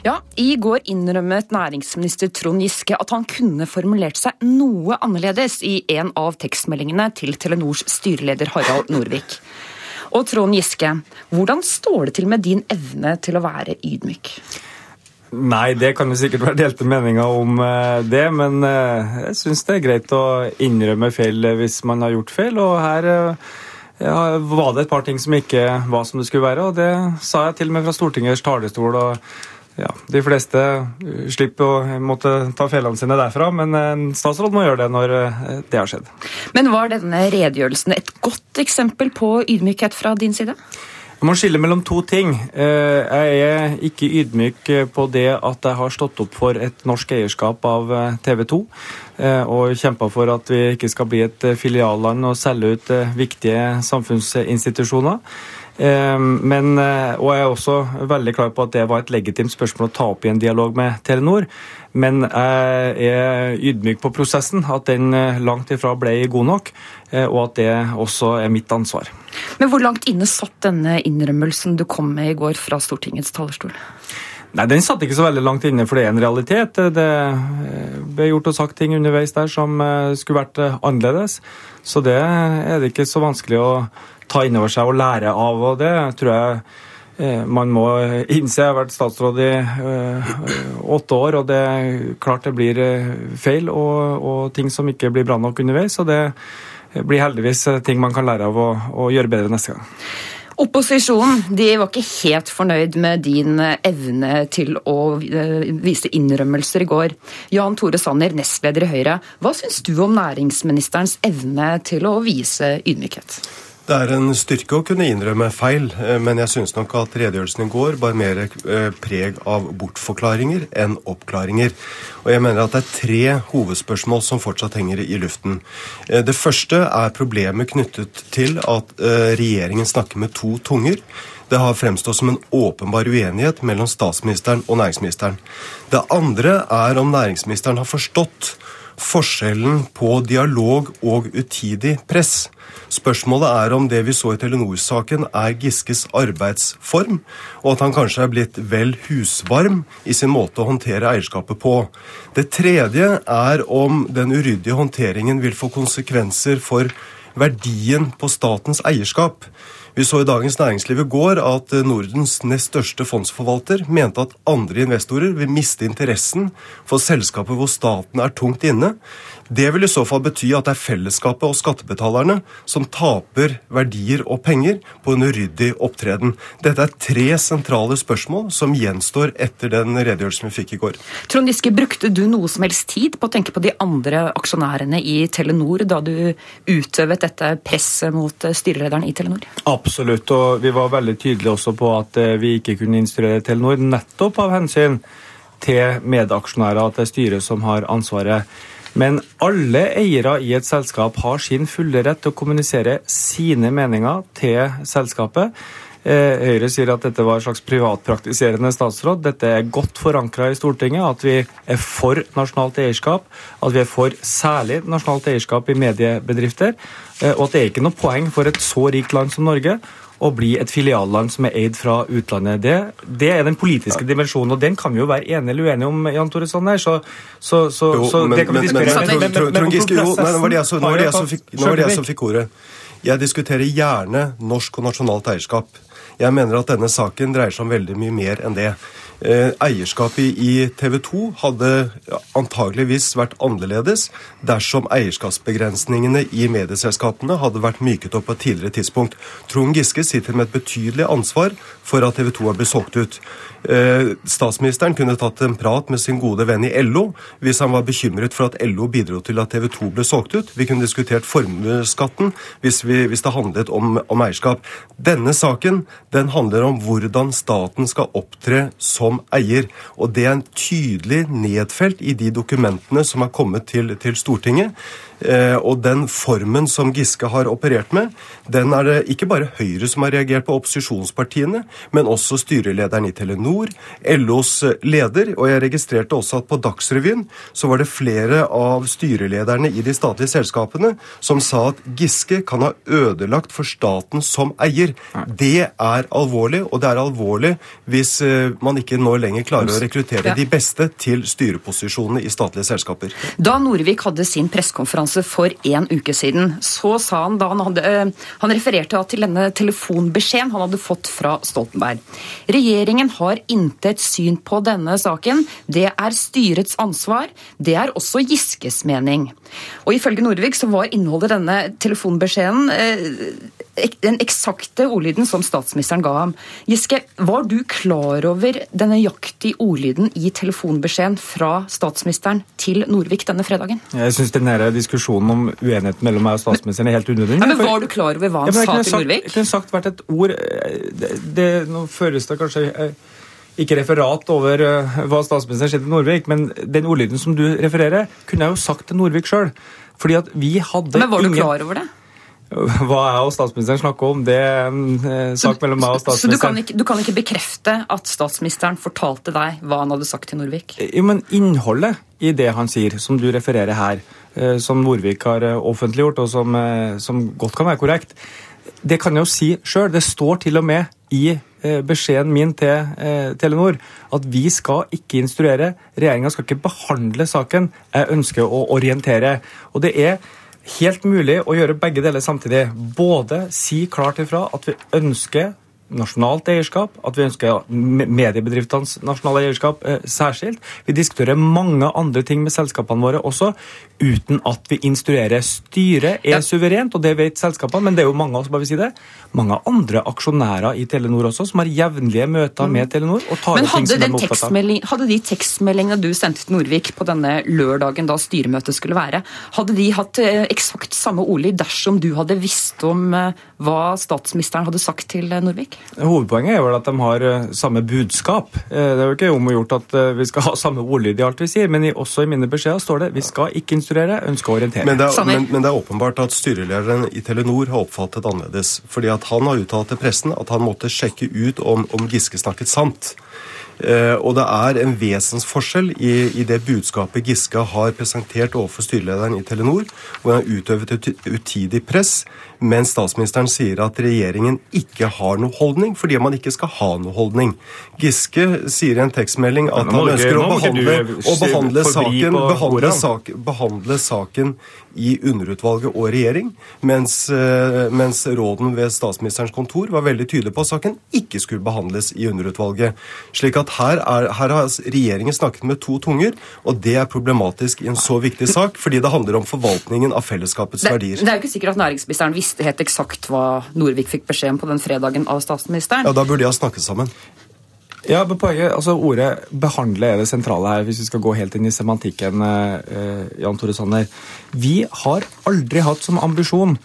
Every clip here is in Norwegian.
Ja, I går innrømmet næringsminister Trond Giske at han kunne formulert seg noe annerledes i en av tekstmeldingene til Telenors styreleder Harald Norvik. Og Trond Giske, hvordan står det til med din evne til å være ydmyk? Nei, det kan jo sikkert være delte meninger om eh, det, men eh, jeg syns det er greit å innrømme feil hvis man har gjort feil. Og her eh, ja, var det et par ting som ikke var som det skulle være, og det sa jeg til og med fra Stortingets talerstol. og ja, De fleste slipper å måtte ta fellene sine derfra, men en statsråd må gjøre det når det har skjedd. Men var denne redegjørelsen et godt eksempel på ydmykhet fra din side? Jeg må skille mellom to ting. Eh, jeg er ikke ydmyk på det at jeg har stått opp for et norsk eierskap av eh, TV 2 eh, og kjempa for at vi ikke skal bli et filialland og selge ut viktige samfunnsinstitusjoner. Men, og jeg er også veldig klar på at det var et legitimt spørsmål å ta opp i en dialog med Telenor. Men jeg er ydmyk på prosessen, at den langt ifra ble god nok. Og at det også er mitt ansvar. Men hvor langt inne satt denne innrømmelsen du kom med i går fra Stortingets talerstol? Nei, Den satt ikke så veldig langt inne, for det er en realitet. Det ble gjort og sagt ting underveis der som eh, skulle vært eh, annerledes. Så det er det ikke så vanskelig å ta inn over seg og lære av. og Det tror jeg eh, man må innse. Jeg har vært statsråd i åtte år, og det er klart det blir feil og, og ting som ikke blir bra nok underveis. og det blir heldigvis ting man kan lære av å, gjøre bedre neste gang. Opposisjonen de var ikke helt fornøyd med din evne til å eh, vise innrømmelser i går. Jan Tore Sanner, nestleder i Høyre, hva syns du om næringsministerens evne til å vise ydmykhet? Det er en styrke å kunne innrømme feil, eh, men jeg syns nok at redegjørelsen i går bar mer eh, preg av bortforklaringer enn oppklaringer. Og jeg mener at det er tre hovedspørsmål som fortsatt henger i luften. Eh, det første er problemet knyttet til at regjeringen snakker med to tunger. Det har fremstått som en åpenbar uenighet mellom statsministeren og næringsministeren. Det andre er om næringsministeren har forstått forskjellen på dialog og utidig press. Spørsmålet er om det vi så i Telenor-saken er Giskes arbeidsform, og at han kanskje er blitt vel husvarm i sin måte å håndtere eierskapet på. Det tredje er om den uryddige håndteringen vil få konsekvenser for verdien på statens eierskap. Vi så i Dagens Næringsliv i går at Nordens nest største fondsforvalter mente at andre investorer vil miste interessen for selskaper hvor staten er tungt inne. Det vil i så fall bety at det er fellesskapet og skattebetalerne som taper verdier og penger på en uryddig opptreden. Dette er tre sentrale spørsmål som gjenstår etter den redegjørelsen vi fikk i går. Trond Giske, brukte du noe som helst tid på å tenke på de andre aksjonærene i Telenor da du utøvet dette presset mot styrelederen i Telenor? Absolutt, og vi var veldig tydelige også på at eh, vi ikke kunne instruere Telenor, nettopp av hensyn til medaksjonærer, og er styret som har ansvaret. Men alle eiere i et selskap har sin fulle rett til å kommunisere sine meninger til selskapet. Eh, Høyre sier at dette var en slags privatpraktiserende statsråd. Dette er godt forankra i Stortinget, at vi er for nasjonalt eierskap. At vi er for særlig nasjonalt eierskap i mediebedrifter. Eh, og at det er ikke noe poeng for et så rikt land som Norge å bli et filialland som er eid fra utlandet. Det, det er den politiske dimensjonen, og den kan vi jo være enige eller uenige om, Jan Tore Sanner. Så, så, så, jo, så men, det kan vi diskutere. Men, men, men, men, Giske, jo, nå var det jeg som fikk ordet. Jeg diskuterer gjerne norsk og nasjonalt eierskap. Jeg mener at denne saken dreier seg om veldig mye mer enn det. Eh, eierskapet i TV 2 hadde antageligvis vært annerledes dersom eierskapsbegrensningene i medieselskapene hadde vært myket opp på et tidligere tidspunkt. Trond Giske sitter med et betydelig ansvar for at TV 2 har blitt solgt ut. Eh, statsministeren kunne tatt en prat med sin gode venn i LO hvis han var bekymret for at LO bidro til at TV 2 ble solgt ut. Vi kunne diskutert formuesskatten hvis, hvis, det handlet om, om eierskap. Denne saken den handler om hvordan staten skal opptre som som eier. Og det er en tydelig nedfelt i de dokumentene som er kommet til, til Stortinget. Eh, og den formen som Giske har operert med, den er det ikke bare Høyre som har reagert på, opposisjonspartiene, men også styrelederen i Telenor, LOs leder. Og jeg registrerte også at på Dagsrevyen så var det flere av styrelederne i de statlige selskapene som sa at Giske kan ha ødelagt for staten som eier. Det er alvorlig, og det er alvorlig hvis eh, man ikke nå lenger klarer å rekruttere de beste til styreposisjonene i statlige selskaper. Da Norvik hadde sin pressekonferanse for en uke siden, så sa han da han hadde eh, Han refererte til denne telefonbeskjeden han hadde fått fra Stoltenberg. Regjeringen har intet syn på denne saken. Det er styrets ansvar. Det er også Giskes mening. Og Ifølge Nordvik så var innholdet i denne telefonbeskjeden eh, den eksakte ordlyden som statsministeren ga ham. Giske, var du klar over denne nøyaktige ordlyden i telefonbeskjeden fra statsministeren til Norvik denne fredagen? Jeg syns diskusjonen om uenigheten mellom meg og statsministeren er helt unødvendig. Ja, men Var du klar over hva han ja, sa til Norvik? Jeg kunne sagt hvert et ord. Det, det, nå føres det kanskje eh, ikke referat over uh, hva statsministeren sier til Norvik, men den ordlyden som du refererer, kunne jeg jo sagt til Norvik sjøl. Fordi at vi hadde Men Var du ingen... klar over det? Hva jeg og statsministeren snakker om, det er en eh, sak mellom meg og statsministeren. Så du kan, ikke, du kan, ikke, bekrefte at statsministeren fortalte deg hva han hadde sagt til Norvik? Jo, men innholdet i det han sier, som du refererer her, eh, som Norvik har eh, offentliggjort, og som, eh, som godt kan være korrekt, det kan jeg jo si sjøl. Det står til og med i eh, beskjeden min til eh, Telenor at vi skal ikke instruere. Regjeringa skal ikke behandle saken. Jeg ønsker å orientere. Og det er helt mulig å gjøre begge deler samtidig. Både si klart ifra at vi ønsker nasjonalt eierskap, at vi ønsker mediebedriftenes nasjonale eierskap eh, særskilt. Vi diskuterer mange andre ting med selskapene våre også, uten at vi instruerer. Styret er ja. suverent, og det vet selskapene, men det er jo mange bare vil si det, mange andre aksjonærer i Telenor også, som har jevnlige møter med mm. Telenor. og tar men hadde, ting som de hadde de tekstmeldingene du sendte til Norvik på denne lørdagen da styremøtet skulle være, hadde de hatt eh, eksakt samme ordlyd dersom du hadde visst om eh, hva statsministeren hadde sagt til Norvik? Hovedpoenget er vel at de har eh, samme budskap. Eh, det er jo ikke om å gjort at eh, vi skal ha samme ordlyd i alt vi sier, men også i mine beskjeder står det vi skal ikke instruere, ønske å orientere. Men det, er, men, men det er åpenbart at styrelederen i Telenor har oppfattet annerledes. fordi at han har uttalt til pressen at han måtte sjekke ut om, om Giske snakket sant. Eh, og det er en vesensforskjell i, i det budskapet Giske har presentert overfor styrelederen i Telenor, hvor han har utøvet et utidig press, mens statsministeren sier at regjeringen ikke har noe holdning, fordi man ikke skal ha noe holdning. Giske sier i en tekstmelding at han ønsker å behandle, å behandle, saken, behandle, sak, behandle saken i underutvalget og regjering, mens, eh, mens råden ved statsministerens kontor var veldig tydelig på at saken ikke skulle behandles i underutvalget. Slik at her, er, her har regjeringen snakket med to tunger, og det er problematisk i en så viktig sak, fordi det handler om forvaltningen av fellesskapets det, verdier. Det er jo ikke sikkert at næringsministeren visste helt eksakt hva Norvik fikk beskjed om på den fredagen av statsministeren. Ja, Da burde de ha snakket sammen. Ja, men poenget, altså Ordet 'behandle' er det sentrale her, hvis vi skal gå helt inn i semantikken. Eh, Jan Tore Sanner. Vi har aldri hatt som ambisjon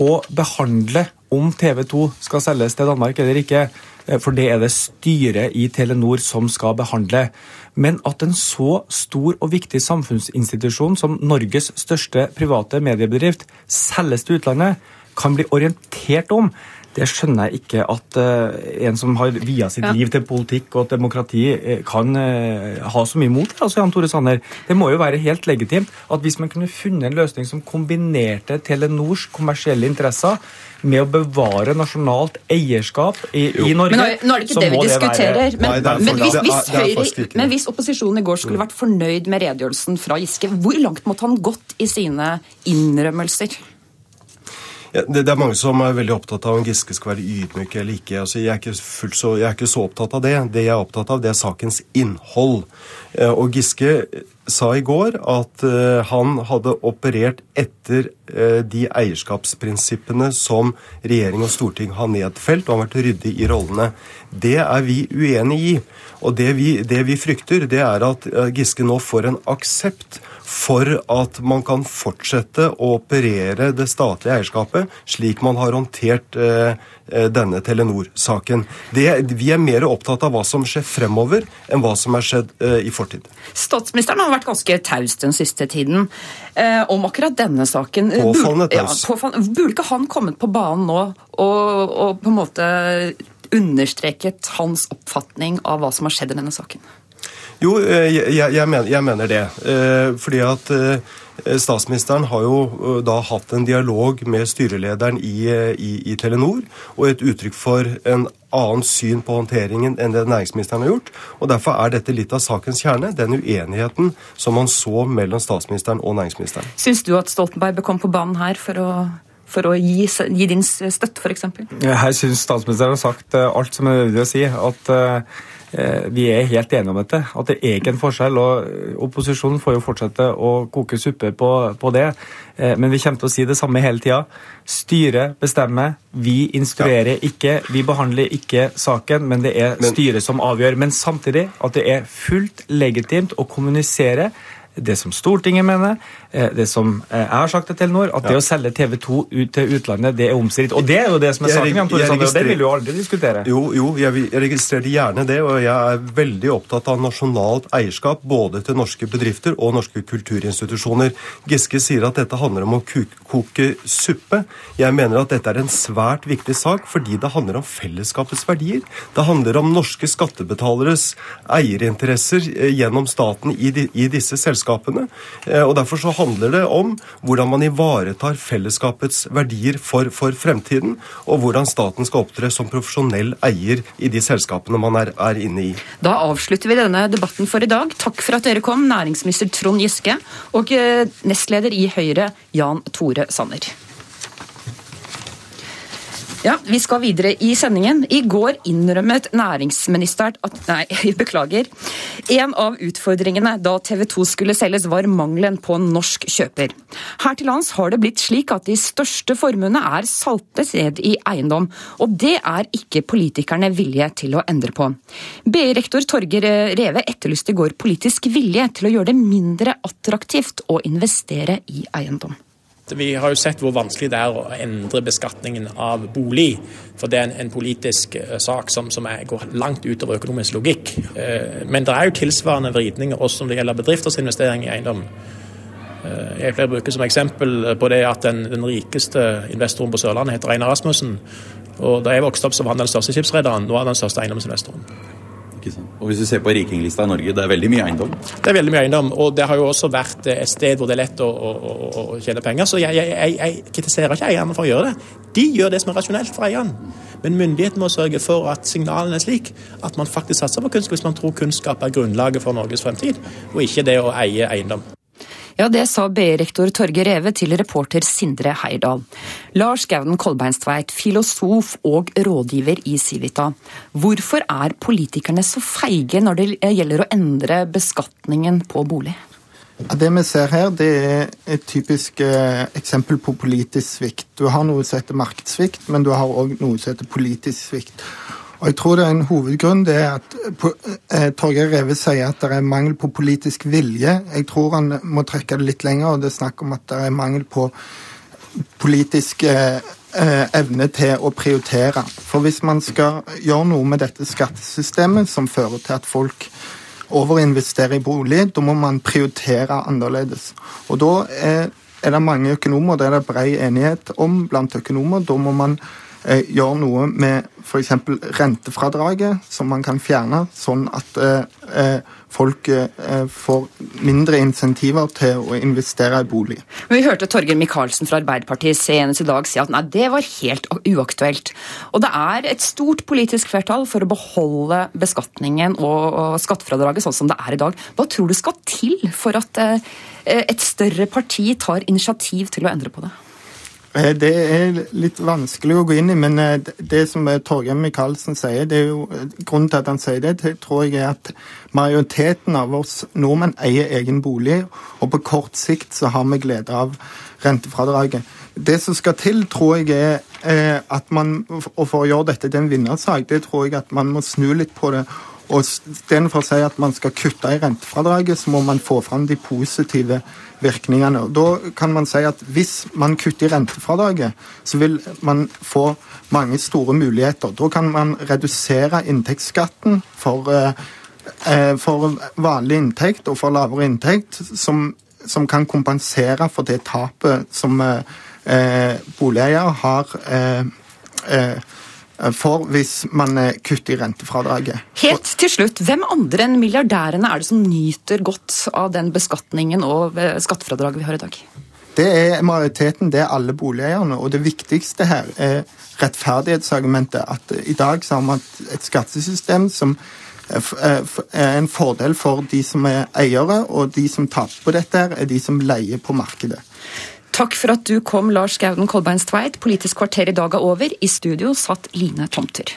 å behandle om TV 2 skal selges til Danmark eller ikke. Eh, for det er det styret i Telenor som skal behandle. Men at en så stor og viktig samfunnsinstitusjon som Norges største private mediebedrift selges til utlandet, kan bli orientert om det skjønner jeg ikke at uh, en som har via sitt ja. liv til politikk og demokrati, uh, kan uh, ha så mye mot det. altså Jan Tore Sanner. Det må jo være helt legitimt at hvis man kunne funnet en løsning som kombinerte Telenors kommersielle interesser med å bevare nasjonalt eierskap i, i Norge Men nå, nå, er det ikke det vi diskuterer. Men, Nei, men, hvis, hvis Høyre, men hvis opposisjonen i går skulle vært fornøyd med redegjørelsen fra Giske, hvor langt måtte han gått i sine innrømmelser? Det, det, er mange som er veldig opptatt av om Giske skal være ydmyk eller ikke. Altså, jeg, er ikke så, jeg, er ikke så, opptatt av det. Det jeg er opptatt av, det er sakens innhold. Eh, og Giske sa i går at uh, han hadde operert etter uh, de eierskapsprinsippene som regjering og storting har nedfelt, og har vært ryddig i rollene. Det er vi uenig i. Og det vi, det vi frykter, det er at uh, Giske nå får en aksept for at man kan fortsette å operere det statlige eierskapet slik man har håndtert eh, eh, denne Telenor-saken. Vi er mer opptatt av hva som skjer fremover, enn hva som er skjedd eh, i fortid. Statsministeren har har vært ganske taus den siste tiden eh, om akkurat denne saken. Påfallende taus. Ja, burde ikke han kommet på banen nå og, og på en måte understreket hans oppfatning av hva som har skjedd i denne saken? Jo, eh, jeg, jeg, mener, jeg mener, det. Eh, fordi at eh, Statsministeren har jo da hatt en dialog med styrelederen i, i, i Telenor, og et uttrykk for en annen syn på håndteringen enn det næringsministeren har gjort. og Derfor er dette litt av sakens kjerne, den uenigheten som man så mellom statsministeren og næringsministeren. Syns du at Stoltenberg bør komme på banen her for å for å gi, gi din støtte, f.eks.? Jeg syns statsministeren har sagt alt som er nødvendig å si. At Eh, vi er helt enige om dette. At det er ikke en forskjell. og Opposisjonen får jo fortsette å koke suppe på, på det. Eh, men vi kommer til å si det samme hele tida. Styret bestemmer. Vi instruerer ikke. Vi behandler ikke saken, men det er styret som avgjør. Men samtidig at det er fullt legitimt å kommunisere det som Stortinget mener, eh, det som eh, jeg har sagt til Telenor, at det å selge TV 2 ut til utlandet, det er omstridt. Og det er jo det som er saken, Jan Tore Sanner, og det vil du aldri diskutere. Jo, jo, jeg, registrerer gjerne det, og jeg er veldig opptatt av nasjonalt eierskap både til norske bedrifter og norske kulturinstitusjoner. Giske sier at dette handler om å koke suppe. Jeg mener at dette er en svært viktig sak fordi det handler om fellesskapets verdier. Det handler om norske skattebetaleres eierinteresser eh, gjennom staten i, de, i disse selskapene selskapene. Eh, og Derfor så handler det om hvordan man ivaretar fellesskapets verdier for, for fremtiden, og hvordan staten skal opptre som profesjonell eier i de selskapene man er, er inne i. Da avslutter vi denne debatten for i dag. Takk for at dere kom, næringsminister Trond Giske og eh, nestleder i Høyre, Jan Tore Sanner. Ja, Vi skal videre i sendingen. I går innrømmet næringsministeren at Nei, beklager. En av utfordringene da TV 2 skulle selges, var mangelen på norsk kjøper. Her til lands har det blitt slik at de største formuene er saltet ned i eiendom, og det er ikke politikerne villige til å endre på. BI-rektor Torger Reve etterlyste i går politisk vilje til å gjøre det mindre attraktivt å investere i eiendom. Vi har jo sett hvor vanskelig det er å endre beskatningen av bolig. For det er en, en politisk uh, sak som, som er, går langt utover økonomisk logikk. Uh, men det er jo tilsvarende vridninger også når det gjelder bedrifters investering i eiendom. Uh, jeg pleier å bruke som eksempel på det at den, den rikeste investoren på Sørlandet heter Einar Rasmussen. Og da jeg vokste opp, så var han den største skipsrederen. Nå er han den største eiendomsinvestoren. Og hvis du ser på rikinglista i Norge, det er veldig mye eiendom? Det er veldig mye eiendom, og det har jo også vært et sted hvor det er lett å, å, å tjene penger. Så jeg, jeg, jeg, kritiserer ikke eierne for å gjøre det. De gjør det som er rasjonelt for eierne. Men myndighetene må sørge for at signalene er slik at man faktisk satser på kunnskap hvis man tror kunnskap er grunnlaget for Norges fremtid, og ikke det å eie eiendom. Ja, Det sa BI-rektor Torge Reve til reporter Sindre Heirdal. Lars Gauden Kolbeinstveit, filosof og rådgiver i Civita. Hvorfor er politikerne så feige når det gjelder å endre beskatningen på bolig? Det vi ser her, det er et typisk eh, eksempel på politisk svikt. Du har noe som heter markedssvikt, men du har òg noe som heter politisk svikt. Og jeg tror det er En hovedgrunn det er at eh, Torgeir Reve sier at det er mangel på politisk vilje. Jeg tror han må trekke det litt lenger, og det er snakk om at det er mangel på politisk eh, eh, evne til å prioritere. For hvis man skal gjøre noe med dette skattesystemet som fører til at folk overinvesterer i bolig, da må man prioritere annerledes. Og da er, er det mange økonomer, det er det bred enighet om blant økonomer. Da må man eh, gjøre noe med f.eks. rentefradraget, som man kan fjerne, sånn at eh, eh, folk får mindre insentiver til å investere i bolig. Vi hørte Torgeir Micaelsen fra Arbeiderpartiet senest i dag si at nei, det var helt uaktuelt. Og det er et stort politisk flertall for å beholde beskatningen og skattefradraget sånn som det er i dag. Hva tror du skal til for at et større parti tar initiativ til å endre på det? Eh, det er litt vanskelig å gå inn i, men eh, det som Torgeir Micaelsen sier, det er jo eh, grunnen til at han sier det, det tror jeg er at majoriteten av oss nordmenn eier egen bolig, og på kort sikt så har vi glede av rentefradraget. Det som skal til, tror jeg er at man, og for å gjøre dette til en vinnersak, det tror jeg at man må snu litt på det. Og Istedenfor å si at man skal kutte i rentefradraget, så må man få fram de positive virkningene. Da kan man si at Hvis man kutter i rentefradraget, så vil man få mange store muligheter. Da kan man redusere inntektsskatten for, eh, eh, for vanlig inntekt og for lavere inntekt som, som kan kompensere for det tapet som eh, boligeier har eh, eh, for hvis man eh, kutter i rentefradraget. Helt til slutt, hvem andre enn milliardærene er det som nyter godt av den beskatningen og eh, skattefradraget vi har i dag? Det er majoriteten, det er alle boligeierne. Og det viktigste her er rettferdighetsargumentet. At i dag så har man et skattesystem som er en fordel for de som er eiere, og de som taper på dette, er de som leier på markedet. Takk for at du kom, Lars Gauden Kolbeins Tveit. Politisk kvarter i dag er over. I studio satt Line Tomter.